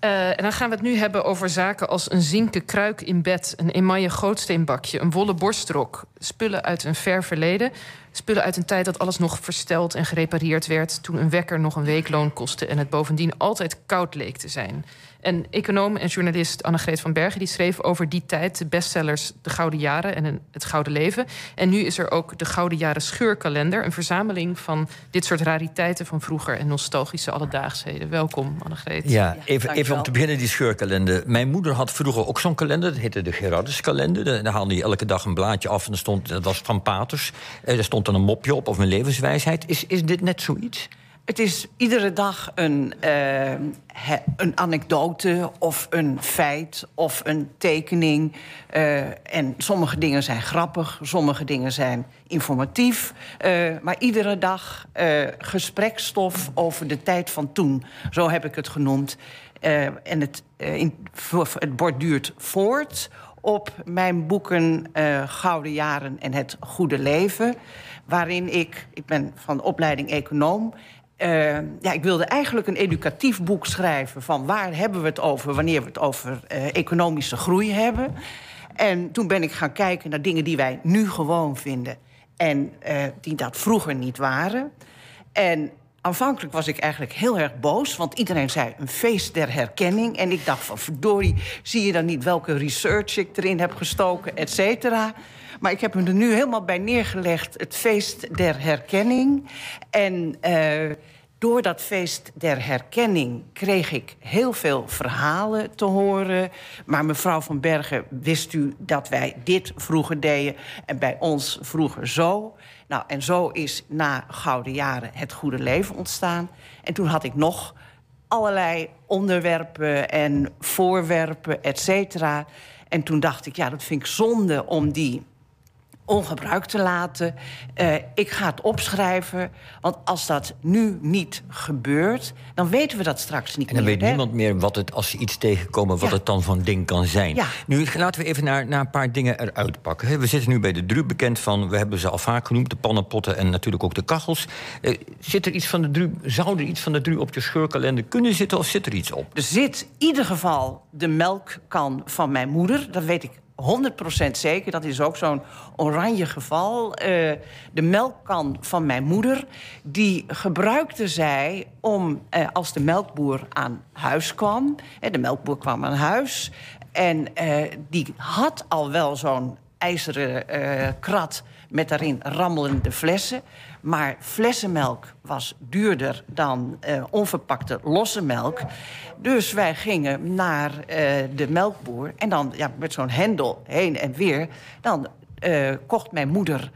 Uh, en dan gaan we het nu hebben over zaken als een zinken kruik in bed, een emaille gootsteenbakje, een wollen borstrok, spullen uit een ver verleden, spullen uit een tijd dat alles nog versteld en gerepareerd werd, toen een wekker nog een weekloon kostte en het bovendien altijd koud leek te zijn. En econoom en journalist Annegreet van Bergen die schreef over die tijd de bestsellers De Gouden Jaren en Het Gouden Leven. En nu is er ook de Gouden Jaren Scheurkalender, een verzameling van dit soort rariteiten van vroeger en nostalgische alledaagsheden. Welkom, Annegreet. Ja, even, even om te beginnen die scheurkalender. Mijn moeder had vroeger ook zo'n kalender, dat heette de Gerarduskalender. Daar haalde je elke dag een blaadje af en dat, stond, dat was van Paters. Er eh, stond een mopje op of een levenswijsheid. Is, is dit net zoiets? Het is iedere dag een, uh, een anekdote of een feit of een tekening. Uh, en sommige dingen zijn grappig, sommige dingen zijn informatief. Uh, maar iedere dag gesprekstof over de tijd van toen. Zo heb ik het genoemd. en het, in, het borduurt voort op mijn boeken Gouden Jaren en Het Goede Leven. Waarin ik, ik ben van opleiding econoom uh, ja, ik wilde eigenlijk een educatief boek schrijven... van waar hebben we het over wanneer we het over uh, economische groei hebben. En toen ben ik gaan kijken naar dingen die wij nu gewoon vinden... en die dat vroeger niet waren. En aanvankelijk was ik eigenlijk heel erg boos... want iedereen zei een feest der herkenning. En ik dacht van verdorie, zie je dan niet welke research ik erin heb gestoken, et cetera... Maar ik heb me er nu helemaal bij neergelegd, het feest der herkenning. En uh, door dat feest der herkenning kreeg ik heel veel verhalen te horen. Maar mevrouw van Bergen, wist u dat wij dit vroeger deden... en bij ons vroeger zo? Nou, en zo is na Gouden Jaren het goede leven ontstaan. En toen had ik nog allerlei onderwerpen en voorwerpen, et cetera. En toen dacht ik, ja, dat vind ik zonde om die ongebruikt te laten. Uh, ik ga het opschrijven, want als dat nu niet gebeurt... dan weten we dat straks niet meer. En dan weet niemand meer wat het, als ze iets tegenkomen... wat het dan van ding kan zijn. Ja. Nu, laten we even naar, naar een paar dingen eruit pakken. We zitten nu bij de Dru bekend van... we hebben ze al vaak genoemd, de pannenpotten en natuurlijk ook de kachels. Uh, zit er iets van de Dru, zou er iets van de Dru op je scheurkalender kunnen zitten... of zit er iets op? Er zit in ieder geval de melkkan van mijn moeder. Dat weet ik 100% zeker. Dat is ook zo'n oranje geval. Uh, de melkkan van mijn moeder, die gebruikte zij om uh, als de melkboer aan huis kwam. Hè, de melkboer kwam aan huis. En die had al wel zo'n ijzeren krat met daarin rammelende flessen. Maar flessenmelk was duurder dan uh, onverpakte losse melk. Dus wij gingen naar uh, de melkboer. En dan ja, met zo'n hendel heen en weer. Dan uh, kocht mijn moeder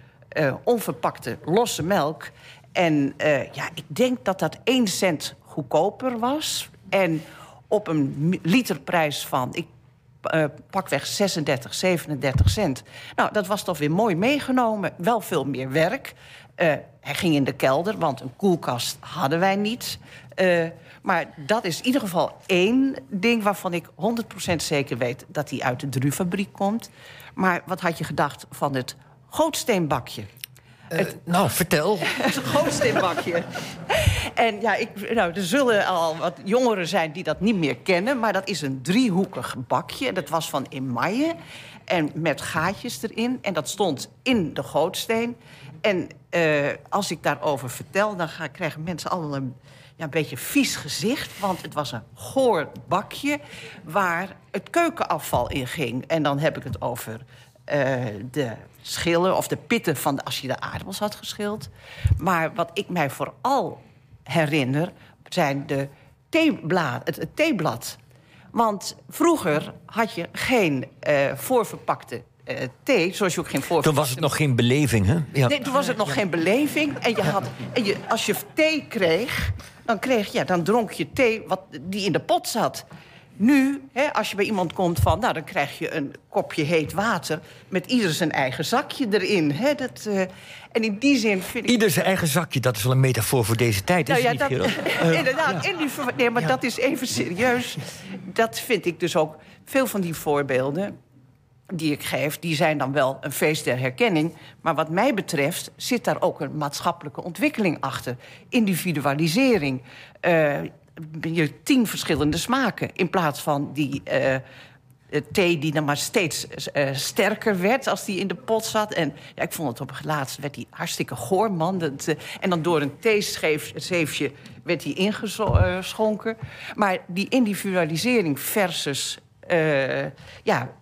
onverpakte losse melk. En ja, ik denk dat dat 1 cent goedkoper was. En op een literprijs van... Ik uh, pakweg 36, 37 cent. Nou, dat was toch weer mooi meegenomen. Wel veel meer werk. Uh, hij ging in de kelder, want een koelkast hadden wij niet. Uh, maar dat is in ieder geval één ding waarvan ik 100% zeker weet dat hij uit de drufabriek komt. Maar wat had je gedacht van het gootsteenbakje? Uh, het, nou, vertel. het gootsteenbakje. en ja, ik, nou, er zullen al wat jongeren zijn die dat niet meer kennen... maar dat is een driehoekig bakje. Dat was van emaille en met gaatjes erin. En dat stond in de gootsteen. En uh, als ik daarover vertel, dan gaan, krijgen mensen allemaal een, ja, een beetje vies gezicht. Want het was een goor bakje waar het keukenafval in ging. En dan heb ik het over uh, de schillen of de pitten van de, als je de aardappels had geschild. Maar wat ik mij vooral herinner, zijn de theeblad, het, het theeblad. Want vroeger had je geen uh, voorverpakte uh, thee, zoals je ook geen voorverpakte... Toen was het nog geen beleving, hè? Ja. Nee, toen was het nog geen beleving. En, je had, en je, als je thee kreeg, dan, kreeg, ja, dan dronk je thee wat, die in de pot zat. Nu, hè, als je bij iemand komt van... nou, dan krijg je een kopje heet water... met ieder zijn eigen zakje erin. Hè, dat, uh, en in die zin vind ik... Ieder zijn eigen zakje, dat is wel een metafoor voor deze tijd, nou, is ja, niet, dat, uh, Inderdaad, ja. die, nee, maar ja. dat is even serieus. Dat vind ik dus ook... Veel van die voorbeelden die ik geef, die zijn dan wel een feest der herkenning. Maar wat mij betreft zit daar ook een maatschappelijke ontwikkeling achter. Individualisering. Uh, je tien verschillende smaken. In plaats van die uh, thee die dan maar steeds uh, sterker werd als die in de pot zat. En ja, ik vond het op het laatst werd die hartstikke goor, man. En dan door een theezeefje werd die ingeschonken. Maar die individualisering versus ja,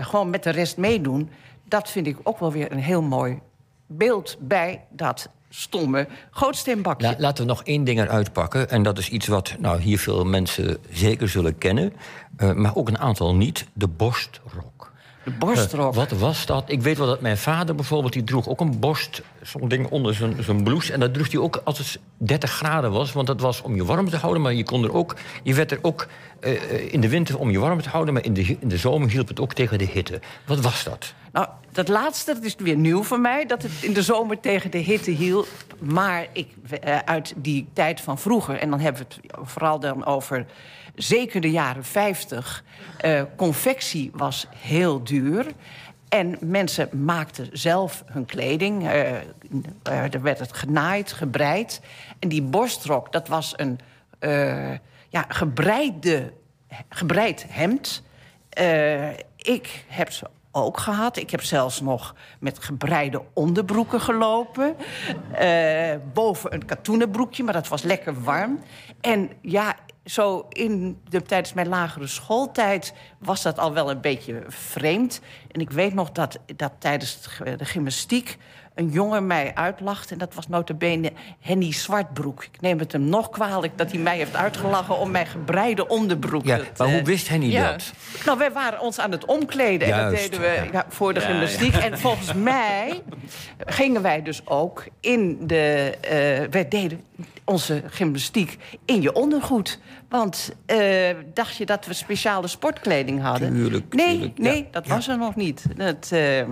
gewoon met de rest meedoen... dat vind ik ook wel weer een heel mooi beeld bij dat stomme gootsteenbakje. La, laten we nog één ding eruit pakken. En dat is iets wat nou, hier veel mensen zeker zullen kennen. Uh, maar ook een aantal niet. De borstrok. De borstrok. Uh, wat was dat? Ik weet wel dat mijn vader bijvoorbeeld... die droeg ook een borst, zo'n ding onder zijn, zijn blouse. En dat droeg hij ook als het 30 graden was. Want dat was om je warm te houden. Maar je, kon er ook, je werd er ook uh, in de winter om je warm te houden. Maar in de, in de zomer hielp het ook tegen de hitte. Wat was dat? Nou, dat laatste dat is weer nieuw voor mij. Dat het in de zomer tegen de hitte hield. Maar ik, uh, uit die tijd van vroeger... en dan hebben we het vooral dan over zeker de jaren 50... Uh, confectie was heel duur... En mensen maakten zelf hun kleding. Uh, uh, er werd het genaaid, gebreid. En die borstrok, dat was een uh, ja, gebreide, gebreid hemd. ik heb ze ook gehad. Ik heb zelfs nog met gebreide onderbroeken gelopen. boven een katoenen broekje, maar dat was lekker warm. En ja, zo in de, tijdens mijn lagere schooltijd was dat al wel een beetje vreemd. En ik weet nog dat, dat tijdens de gymnastiek een jongen mij uitlacht. En dat was notabene Henny Zwartbroek. Ik neem het hem nog kwalijk dat hij mij heeft uitgelachen... om mijn gebreide onderbroek. Ja, maar hoe wist Henny ja. dat? Nou, wij waren ons aan het omkleden. Juist, en dat deden we ja. voor de gymnastiek. En volgens mij gingen wij dus ook in de... Uh, wij deden onze gymnastiek in je ondergoed. Want uh, dacht je dat we speciale sportkleding hadden? Tuurlijk, nee, tuurlijk, nee, dat was er nog niet. Dat, uh,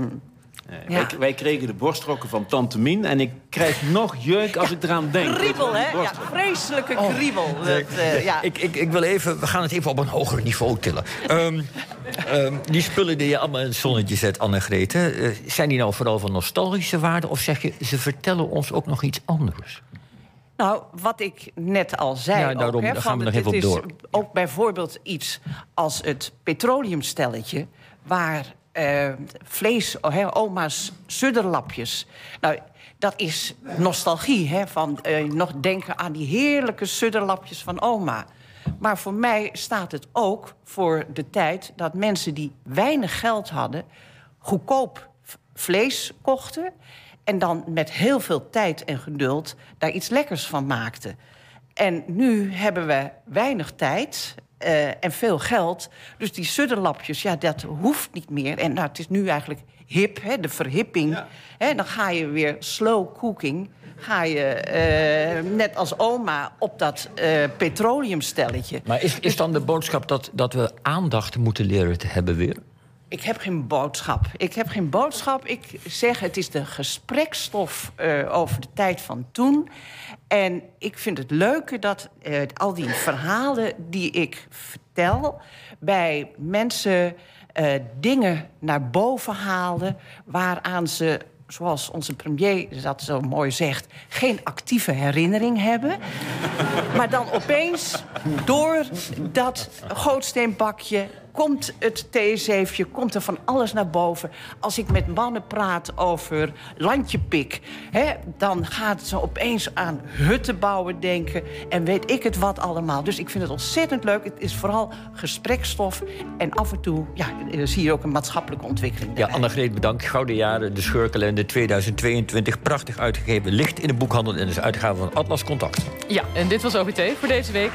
ja. wij, wij, kregen de borstrokken van Tante Mien. En ik krijg nog jeuk als ik eraan denk. Kriebel, hè? Ja, vreselijke oh. kriebel. Dat, uh, ja. ik, ik, ik wil even, we gaan het even op een hoger niveau tillen. Um, um, die spullen die je allemaal in het zonnetje zet, Annegret... Uh, zijn die nou vooral van nostalgische waarde? Of zeg je, ze vertellen ons ook nog iets anders? Nou, wat ik net al zei. Ja, daarom, ook, hè, daar gaan we nog even op is door. Ook bijvoorbeeld iets als het petroleumstelletje, waar uh, vlees, oh, oma's sudderlapjes. Nou, dat is nostalgie, hè, van uh, nog denken aan die heerlijke sudderlapjes van oma. Maar voor mij staat het ook voor de tijd dat mensen die weinig geld hadden, goedkoop vlees kochten en dan met heel veel tijd en geduld daar iets lekkers van maakten. En nu hebben we weinig tijd uh, en veel geld. Dus die sudderlapjes, ja, dat hoeft niet meer. En nou, het is nu eigenlijk hip, hè, de verhipping. Ja. Hè, dan ga je weer slow cooking. Ga je uh, net als oma op dat uh, petroleumstelletje. Maar is, is dan de boodschap dat, dat we aandacht moeten leren te hebben weer? Ik heb geen boodschap. Ik heb geen boodschap. Ik zeg, het is de gesprekstof uh, over de tijd van toen. En ik vind het leuke dat uh, al die verhalen die ik vertel... bij mensen uh, dingen naar boven halen... waaraan ze zoals onze premier dat zo mooi zegt, geen actieve herinnering hebben. maar dan opeens, door dat gootsteenbakje komt het theezeefje, komt er van alles naar boven. Als ik met mannen praat over landjepik... Hè, dan gaat ze opeens aan hutten bouwen denken... en weet ik het wat allemaal. Dus ik vind het ontzettend leuk. Het is vooral gesprekstof. En af en toe ja, zie je ook een maatschappelijke ontwikkeling. Ja, Annegreet, bedankt. Gouden Jaren, de Scheurkalender 2022. Prachtig uitgegeven, ligt in de boekhandel... en is uitgave van Atlas Contact. Ja, en dit was OBT voor deze week.